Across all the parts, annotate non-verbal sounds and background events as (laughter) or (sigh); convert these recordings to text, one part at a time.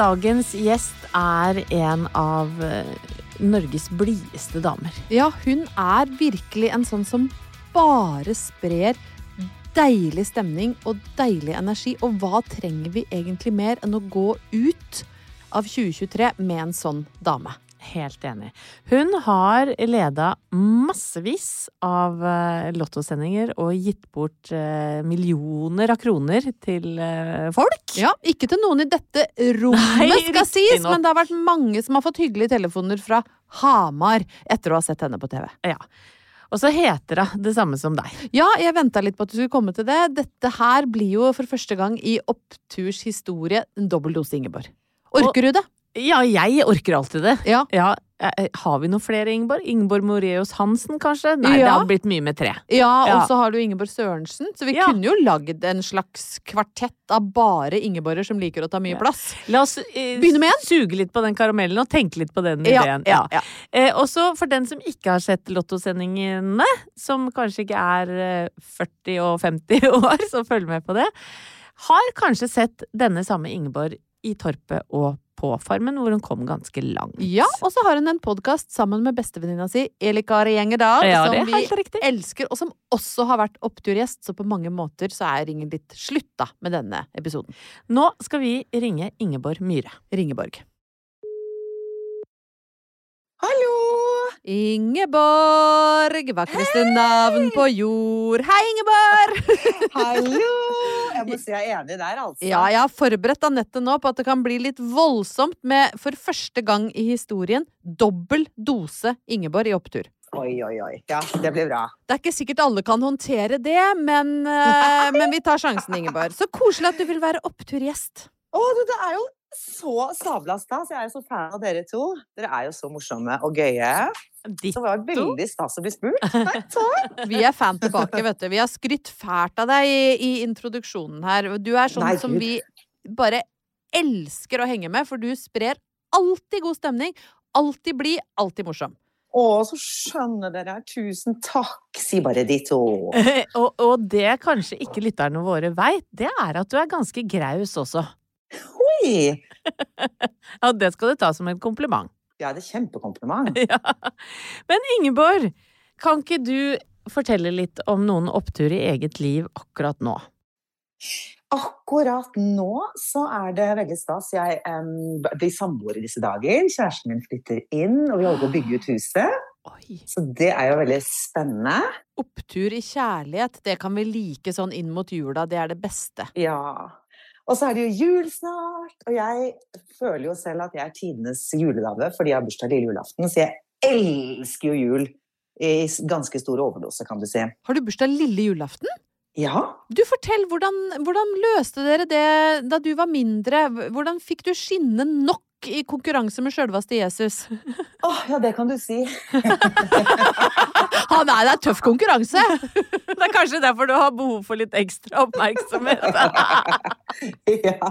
Dagens gjest er en av eh, Norges blideste damer. Ja, hun er virkelig en sånn som bare sprer deilig stemning og deilig energi. Og hva trenger vi egentlig mer enn å gå ut av 2023 med en sånn dame? Helt enig. Hun har leda massevis av eh, lottosendinger og gitt bort eh, millioner av kroner til eh, folk. Ja, ikke til noen i dette rommet, Nei, skal sies, men det har vært mange som har fått hyggelige telefoner fra Hamar etter å ha sett henne på TV. Ja. Og så heter hun det samme som deg. Ja, jeg venta litt på at du skulle komme til det. Dette her blir jo for første gang i Oppturs historie en dobbel dose Ingeborg. Orker du det? Ja, jeg orker alltid det. Ja. ja. Har vi noen flere Ingeborg? Ingeborg Moreus Hansen, kanskje? Nei, det har blitt mye med tre. Ja, Ja. og så har du Ingeborg Sørensen. Så vi Ja. kunne jo lagd en slags kvartett av bare Ingeborger som liker å ta mye plass. La oss eh, Begynne med en. suge litt på den karamellen og tenke litt på den Ja, ideen. ja, ja. Eh, også for den som ikke har sett Lottosendingene, som kanskje ikke er eh, 40 og 50 (laughs) år, så følg med på det, har kanskje sett denne samme Ingeborg i Torpet og på Farmen, hvor hun kom ganske langt. Ja, og så har hun en podkast sammen med bestevenninna si Elikari Gjengedal, Ja, som vi riktig. elsker, og som også har vært oppturgjest, så på mange måter så er ringen litt slutt med denne episoden. Nå skal vi ringe Ingeborg Myhre. Ringeborg. Hallo! Ingeborg, vakreste navn på jord. Hei, Ingeborg! (laughs) Hallo! Jeg må si jeg er enig der, altså. Ja, jeg har forberedt Anette nå på at det kan bli litt voldsomt med, for første gang i historien, dobbel dose Ingeborg i opptur. Oi, oi, oi. Ja, det blir bra. Det er ikke sikkert alle kan håndtere det, men, eh, men vi tar sjansen, Ingeborg. Så koselig at du vil være oppturgjest. Å, du, det er jo så sabla stas. Jeg er jo så fan av dere to. Dere er jo så morsomme og gøye. Ditt. Så det var veldig stas å bli spurt. Takk, takk. (laughs) Vi er fan tilbake, vet du. Vi har skrytt fælt av deg i, i introduksjonen her. Du er sånn Nei, som vi bare elsker å henge med, for du sprer alltid god stemning. Alltid blid, alltid morsom. Å, så skjønner dere. Tusen takk. Si bare de to. (laughs) og, og det kanskje ikke lytterne våre veit, det er at du er ganske graus også. Oi! (laughs) Ja, det skal du ta som en kompliment. Ja, det er kjempekompliment. (laughs) Ja. Men Ingeborg, kan ikke du fortelle litt om noen opptur i eget liv akkurat nå? Akkurat nå så er det veldig stas. Jeg um, blir samboer i disse dager. Kjæresten min flytter inn, og vi holder på å bygge ut huset. (gasps) Oi. Så det er jo veldig spennende. Opptur i kjærlighet, det kan vi like sånn inn mot jula. Det er det beste. Ja. Og så er det jo jul snart, og jeg føler jo selv at jeg er tidenes julegave fordi jeg har bursdag lille julaften, så jeg elsker jo jul i ganske stor overdose, kan du si. Har du bursdag lille julaften? Ja, Du, fortell, hvordan, hvordan løste dere det da du var mindre? Hvordan fikk du skinne nok i konkurranse med sjølveste Jesus? (laughs) Åh, ja det kan du si. (laughs) Han nei, det er tøff konkurranse! (laughs) Det er kanskje derfor du har behov for litt ekstra oppmerksomhet. ja.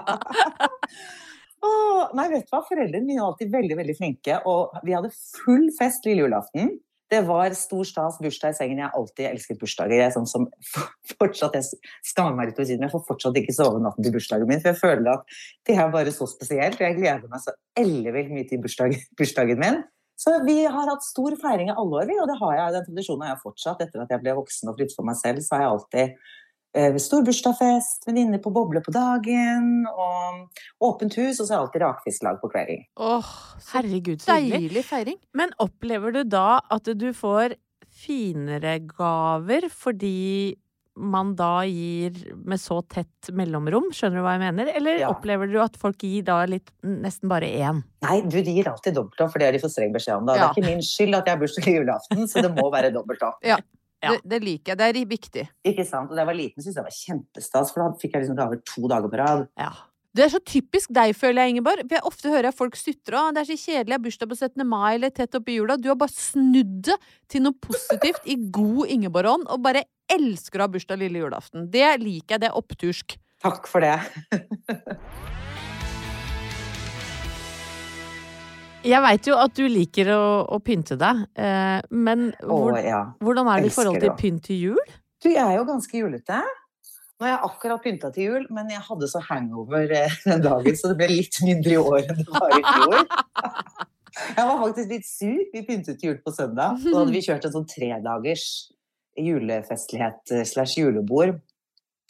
Åh, nei, vet du hva? Foreldrene mine var alltid veldig veldig flinke, og vi hadde full fest lille julaften. Det var stor stas, bursdag i sengen. Jeg har alltid elsket bursdager. Jeg sånn som (laughs) fortsatt, jeg skammer meg litt over si men jeg får fortsatt ikke sove natten til bursdagen min, for jeg føler at det er bare så spesielt. og Jeg gleder meg så ellevilt mye til bursdagen, (laughs) bursdagen min. Så vi har hatt stor feiring i alle år, vi, og det har jeg, den tradisjonen har jeg fortsatt. Etter at jeg ble voksen og flyttet for meg selv, så har jeg alltid eh, stor bursdagsfest, venninner på boble på dagen, og åpent hus, og så er det alltid rakfisklag på kvelden. Åh, så Herregud, så deilig feiring. Men opplever du da at du får finere gaver fordi man da gir med så tett mellomrom? Skjønner du hva jeg mener? Eller Ja. opplever du at folk gir da litt nesten bare én? Nei, du de gir alltid dobbelt opp, for det har de for streng beskjed om. Da. Ja. Det er ikke min skyld at jeg har bursdag i julaften, så det må være dobbelt opp. Ja. Det, det liker jeg. Det er viktig. Ikke sant? Og da jeg var liten, syntes jeg det var kjempestas, for da fikk jeg liksom gaver to dager på rad. Ja. Det er så typisk deg, føler jeg, Ingeborg. For jeg ofte hører jeg folk sutre. «Å, Det er så kjedelig, jeg har bursdag på 17. mai eller tett oppi jula. Du har bare snudd det til noe positivt i god Ingeborg-ånd, og bare elsker å ha bursdag lille julaften. Det liker jeg. Det er opptursk. Takk for det. (laughs) Jeg veit jo at du liker å, å pynte deg, eh, men hvor, ja. hvordan er det i forhold til pynt til jul? Du, jeg er jo ganske julete. Nå har jeg akkurat pynta til jul, men jeg hadde så hangover eh, den dagen, så det ble litt mindre i år enn det var i fjor. (laughs) Jeg var faktisk litt sur. Vi pyntet til jul på søndag. Da hadde vi kjørt en sånn tredagers julefestlighet eh, slash julebord.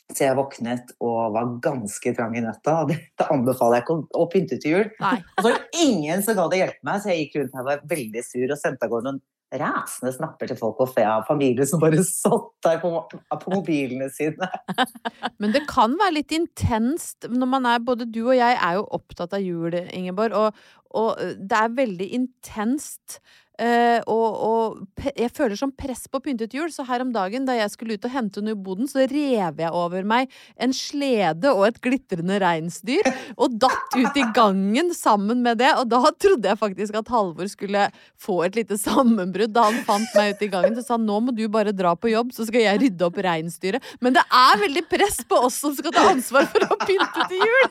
Så jeg våknet og var ganske trang i nøtta. og Det, anbefaler jeg ikke å, å pynte til jul. Nei. Og så var det ingen som gadd å hjelpe meg, så jeg gikk rundt her og var veldig sur og sendte av gårde noen rasende snapper til folk og fra familie som bare satt der på, på mobilene sine. (laughs) Men det kan være litt intenst når man er Både du og jeg er jo opptatt av jul, Ingeborg, og, og det er veldig intenst. Eh, og, og pe- jeg føler som press på pyntet jul, så her om dagen da jeg skulle ut og hente noe i boden, så rev jeg over meg en slede og et glitrende reinsdyr, og datt ut i gangen sammen med det. Og da trodde jeg faktisk at Halvor skulle få et lite sammenbrudd da han fant meg ute i gangen. Så sa han nå må du bare dra på jobb, så skal jeg rydde opp reinsdyret. Men det er veldig press på oss som skal ta ansvar for å pynte til jul!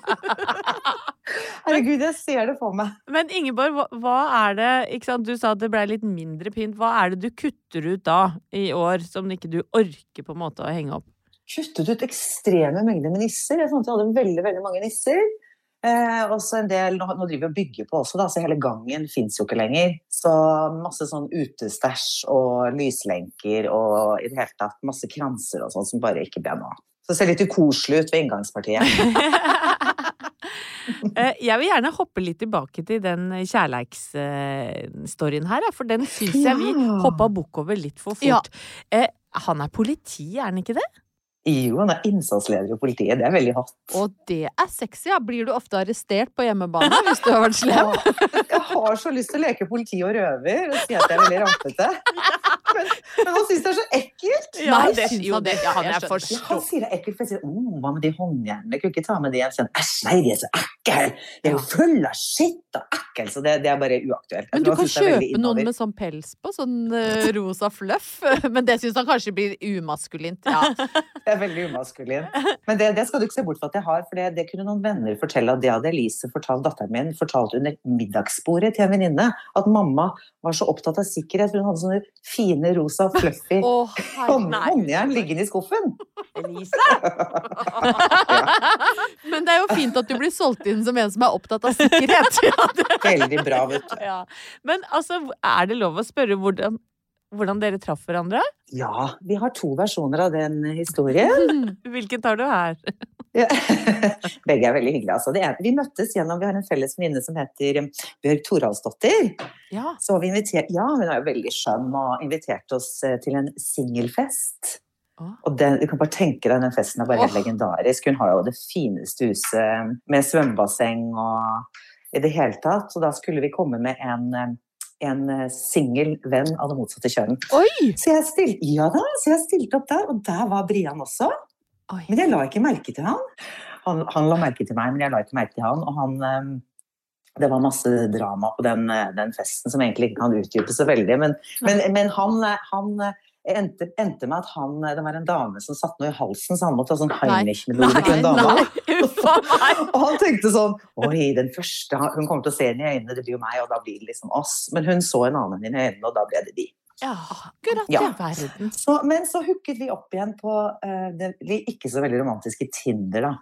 Herregud, jeg ser det for meg. Men Ingeborg, hva, hva er det ikke sant? Du sa at det blei litt mindre pynt. Hva er det du kutter ut da i år, som ikke du orker på en måte å henge opp? Kuttet ut ekstreme mengder med nisser. Jeg fant jeg hadde veldig veldig mange nisser. Eh, også en del, nå, nå driver vi og bygger på også, da, så hele gangen fins jo ikke lenger. Så masse sånn utestæsj og lyslenker og i det hele tatt masse kranser og sånn som bare ikke ble noe av. Så det ser litt ukoselig ut ved inngangspartiet. (laughs) (laughs) (laughs) Eh, Jeg vil gjerne hoppe litt tilbake til den kjærleiksstoryen her, for den syns jeg vi hoppa bukk over litt for fort. Ja. Han er politi, er han ikke det? Jo, han er innsatsleder i politiet. Det er veldig hot. Og det er sexy. Ja. Blir du ofte arrestert på hjemmebane hvis du har vært slem? (laughs) Jeg har så lyst til å leke politi og røver og si at jeg er veldig rampete. (laughs) Men, men han syns det er så ekkelt. Nei, det, jo, det? Ja, kan jeg jeg skjønner. Ja, han sier det er ekkelt, for jeg sier oh, hva med de håndjernene? Jeg kunne ikke ta med de igjen. Æsj, nei, de er så ekle! De er jo fulle av skitt og ekkel! Så det, det er bare uaktuelt. Jeg Men du kan kjøpe noen med sånn pels på, sånn uh, rosa fluff. (laughs) Men det syns han kanskje blir umaskulint. Ja. (laughs) Det er veldig umaskulint. Men det, det skal du ikke se bort fra at jeg har, for det, det kunne noen venner fortelle at det hadde Elise fortalt datteren min fortalt under middagsbordet til en venninne. At mamma var så opptatt av sikkerhet, for hun hadde sånne fine rosa fluffy oh, hånd- håndjern liggende i skuffen. Elise? Men det er jo fint at du blir solgt inn som en som er opptatt av sikkerhet. (laughs) (laughs) Veldig bra, vet du. Ja. Men altså, er det lov å spørre hvordan, hvordan dere traff hverandre? Ja, vi har to versjoner av den historien. (laughs) Hvilken tar du her? Ja. (laughs) Begge er veldig hyggelige. Altså. Det er, vi møttes gjennom Vi har en felles venninne som heter um, Bjørg Toralsdottir. Ja. Så vi invitert, ja, hun er jo veldig skjønn og inviterte oss eh, til en singelfest. Og den, du kan bare tenke deg, den festen er bare helt legendarisk. Hun har jo det fineste huset med svømmebasseng og i det hele tatt. Så da skulle vi komme med en, eh, en eh, singel venn av det motsatte kjønn. Oi! Så jeg stilte, ja da, så jeg stilte opp der, og der var Brian også. Oi. Men jeg la ikke merke til han. Han, han la merke til meg, men jeg la ikke merke til han. Og han eh, Det var masse drama på den, eh, den festen som egentlig ikke kan utdype så veldig. Men, men, men han, eh, han eh, endte, endte med at han Det var en dame som satt noe i halsen, så han måtte ha sånn. Heinrich-metode til en dame. (laughs) Og han tenkte sånn Oi, den første Hun kommer til å se henne i øynene, det blir jo meg, og da blir det liksom oss. Men hun så en annen i øynene, og da ble det de. Ja, Akkurat, Ja. ja. verden. Så, men så hooket vi opp igjen på uh, det ikke så veldig romantiske Tinder, da.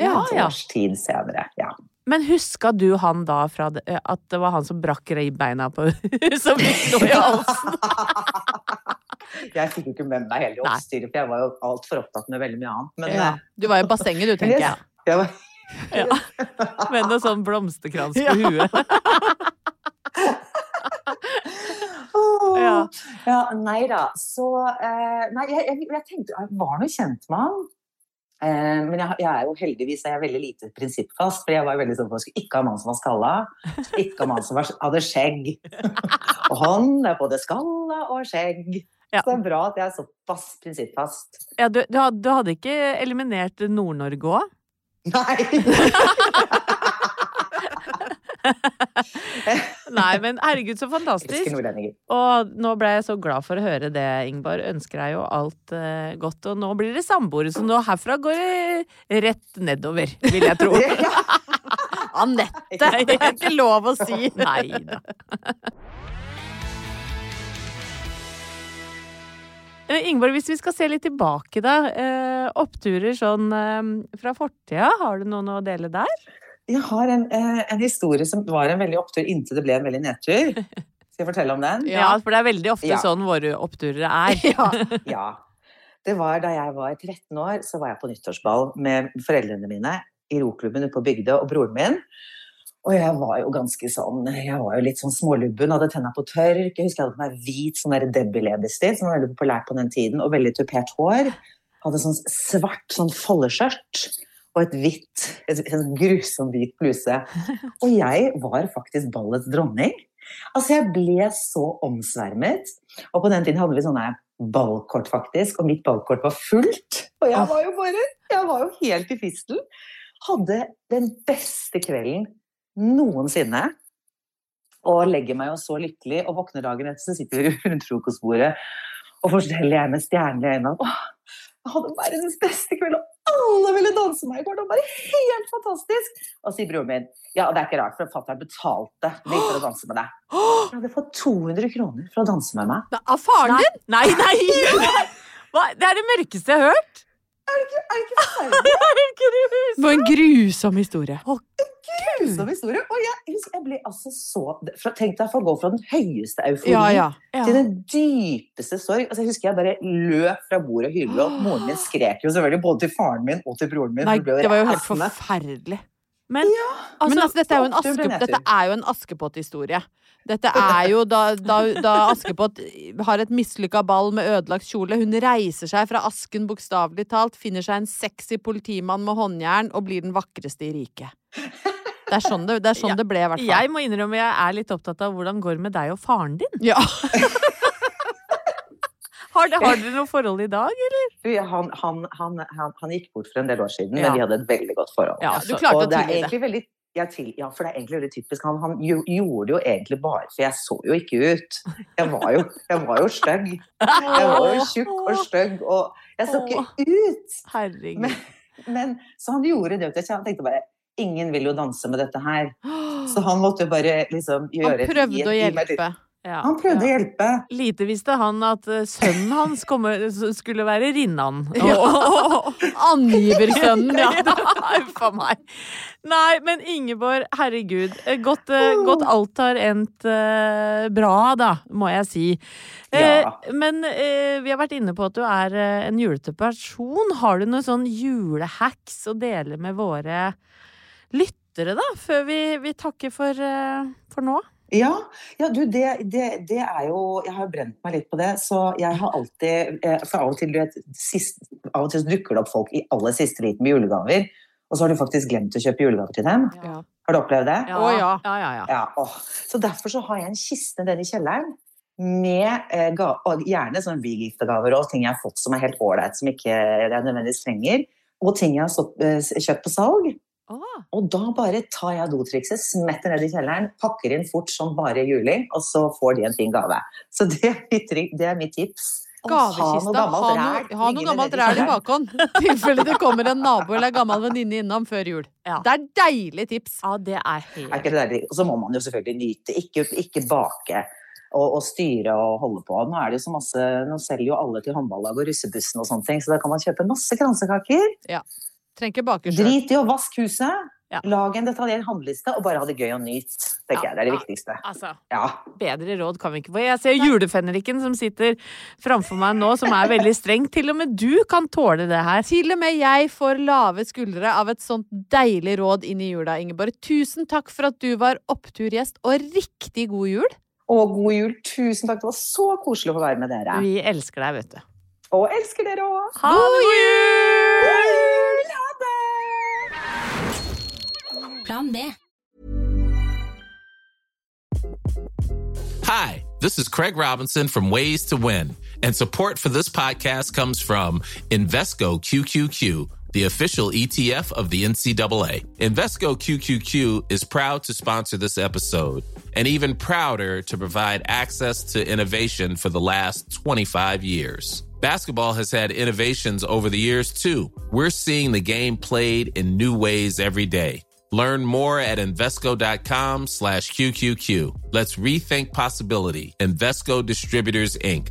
Ja, Et ja. års tid senere. Ja. Men huska du han da fra det, at det var han som brakk ribbeina på (laughs) som fikk noe i halsen? (laughs) Jeg fikk jo ikke med meg hele oppstyret, for jeg var jo altfor opptatt med veldig mye annet. Men, Ja. Du var i bassenget, du, (laughs) eh, tenker jeg. jeg, jeg var, Ja. Med noe sånn blomsterkrans på huet. Åh. Ja. nei da. Så eh, Nei, jeg, jeg, jeg tenkte Jeg var nå kjent med han. Eh, men jeg, jeg er jo heldigvis jeg er veldig lite prinsippfast, for jeg var veldig sånn på skulle ikke ha mann som var skalla. Ikke ha mann som var, hadde skjegg. Og han er både skalla og skjegg. Ja. Så det er bra at jeg er såpass prinsippfast. Ja, du, du hadde ikke eliminert Nord-Norge òg? Nei! (laughs) (laughs) Nei, men herregud, så fantastisk. Og nå ble jeg så glad for å høre det, Ingvar. Ønsker deg jo alt uh, godt. Og nå blir det samboere, så nå herfra går det rett nedover, vil jeg tro. (laughs) Anette! Det er ikke lov å si. (laughs) Nei da. Eh, Ingeborg, hvis vi skal se litt tilbake, da. Eh, oppturer sånn fra fortida, har du noen å dele der? Jeg har en, eh, en historie som var en veldig opptur inntil det ble en veldig nedtur. (laughs) Skal jeg fortelle om den? Ja, for det er veldig ofte Ja. sånn våre oppturer er. (laughs) Ja. (laughs) Ja. Det var da jeg var 13 år, så var jeg på nyttårsball med foreldrene mine i roklubben ute på Bygdø og broren min. Og jeg var jo ganske sånn Jeg var jo litt sånn smålubben, hadde tenna på tørk. Jeg husker jeg hadde på meg hvit sånn der Debbie-leppestift, som var veldig populært på den tiden, og veldig tupert hår. Hadde sånn svart sånn foldeskjørt og et hvitt, en grusom hvit bluse. (laughs) Og jeg var faktisk ballets dronning. Altså, jeg ble så omsvermet. Og på den tiden hadde vi sånne ballkort, faktisk, og mitt ballkort var fullt. Og jeg var jo bare Jeg var jo helt i fistel. Hadde den beste kvelden noensinne. Og legger meg jo så lykkelig, og våkner dagen etter, så sitter vi (laughs) rundt frokostbordet, og forteller jeg med stjerner i øynene Åh, jeg hadde verdens beste kveld, og alle ville danse meg i går. Det var bare helt fantastisk! Og sier broren min ja, det er ikke rart, for fatter'n betalte meg for å danse med deg. Jeg hadde fått 200 kroner for å danse med meg. Av faren din? Nei, nei! (laughs) Hva? Det er det mørkeste jeg har hørt! Er det ikke (laughs) forferdelig? Det var en grusom historie. Grusom historie. Og jeg, jeg ble altså så Tenk deg å gå fra den høyeste euforien Ja, ja. til den dypeste sorg. Altså, jeg husker jeg bare løp fra bordet og hylte, og moren min (gasps) skrek jo selvfølgelig både til faren min og til broren min. Nei, det var jo helt forferdelig. Men Men altså, dette er jo en, Aske, dette er jo en Askepott-historie. Dette er jo da, da, da Askepott har et mislykka ball med ødelagt kjole. Hun reiser seg fra asken, bokstavelig talt, finner seg en sexy politimann med håndjern og blir den vakreste i riket. Det er sånn det, det, er sånn Ja, det ble, i hvert fall. jeg må innrømme jeg er litt opptatt av hvordan går det med deg og faren din. Ja. (laughs) Har, det- har (laughs) dere noe forhold i dag, eller? Han, han, han, han, han gikk bort for en del år siden, Ja. men vi hadde et veldig godt forhold. Ja, du klarte og å det er tilgi det. egentlig veldig ja, til, ja, for det er egentlig veldig typisk. Han, han jo, gjorde det jo egentlig bare For jeg så jo ikke ut. Jeg var jo, jeg var jo stygg. Jeg var jo tjukk og stygg, og jeg så ikke ut. Herregud. Men, men, så han gjorde det. Så Han tenkte bare Ingen vil jo danse med dette her. Så han måtte jo bare liksom gjøre Han prøvde å hjelpe. Ja. Han prøvde å hjelpe. Lite visste han at eh, sønnen hans komme, skulle være Rinnan. (laughs) Ja. Angiversønnen, (laughs) ja. (laughs) Uff a meg. Nei, men Ingeborg, herregud. eh, Godt, eh, godt alt har endt bra, da, må jeg si. Ja. Men vi har vært inne på at du er en julete person. Har du noen sånn julehacks å dele med våre lyttere, da? Før vi, vi takker for, for nå? Ja, ja du, det, det, det, er jo Jeg har jo brent meg litt på det, så jeg har alltid eh, For av og til, du vet, sist, av og til dukker det opp folk i aller siste liten med julegaver, og så har du faktisk glemt å kjøpe julegaver til dem. Ja. Har du opplevd det? Ja. ja, ja, ja. Ja, åh. Så derfor så har jeg en kiste nede i kjelleren med eh, ga og gjerne sånn bigiftegaver og ting jeg har fått som er helt ålreit, som ikke jeg nødvendigvis trenger. Og ting jeg har stått, eh, kjøpt på salg. Åh. Og da bare tar jeg dotrikset, smetter ned i kjelleren, pakker inn fort som bare juling, og så får de en fin gave. Så det er mitt, det er mitt tips. Gavekista. Ha noe gammelt ræl i bakhånd. I tilfelle det kommer en nabo eller en gammel venninne innom før jul. Ja. Det er deilig tips. Ja, det er Er helt ikke det deilig? Og så må man jo selvfølgelig nyte, ikke, ikke bake. Og, og styre og holde på. Nå, er det jo så masse, nå selger jo alle til håndballag og russebussen og sånne ting, så da kan man kjøpe masse kransekaker. Trenger ikke bake sjøl. Drit i å vaske huset. Ja. Lag en detaljert handleliste og bare ha det gøy og nyt. tenker Ja, jeg. Det er det ja. viktigste. Altså, Ja. bedre råd kan vi ikke få. Jeg ser julefenriken som sitter framfor meg nå, som er veldig streng. Til og med du kan tåle det her. Til og med jeg får lave skuldre av et sånt deilig råd inn i jula, Ingeborg. Tusen takk for at du var oppturgjest, og riktig god jul. Og god jul. Tusen takk. Det var så koselig å få være med dere. Vi elsker deg, vet du. Og elsker dere òg. Ha det god jul! God det! Plan B. Hi, this is Craig Robinson from Ways to Win, and support for this podcast comes from Invesco QQQ, the official ETF of the NCAA. Invesco QQQ is proud to sponsor this episode, and even prouder to provide access to innovation for the last 25 years. Basketball has had innovations over the years too. We're seeing the game played in new ways every day. Learn more at Invesco.com slash QQQ. Let's rethink possibility. Invesco Distributors, Inc.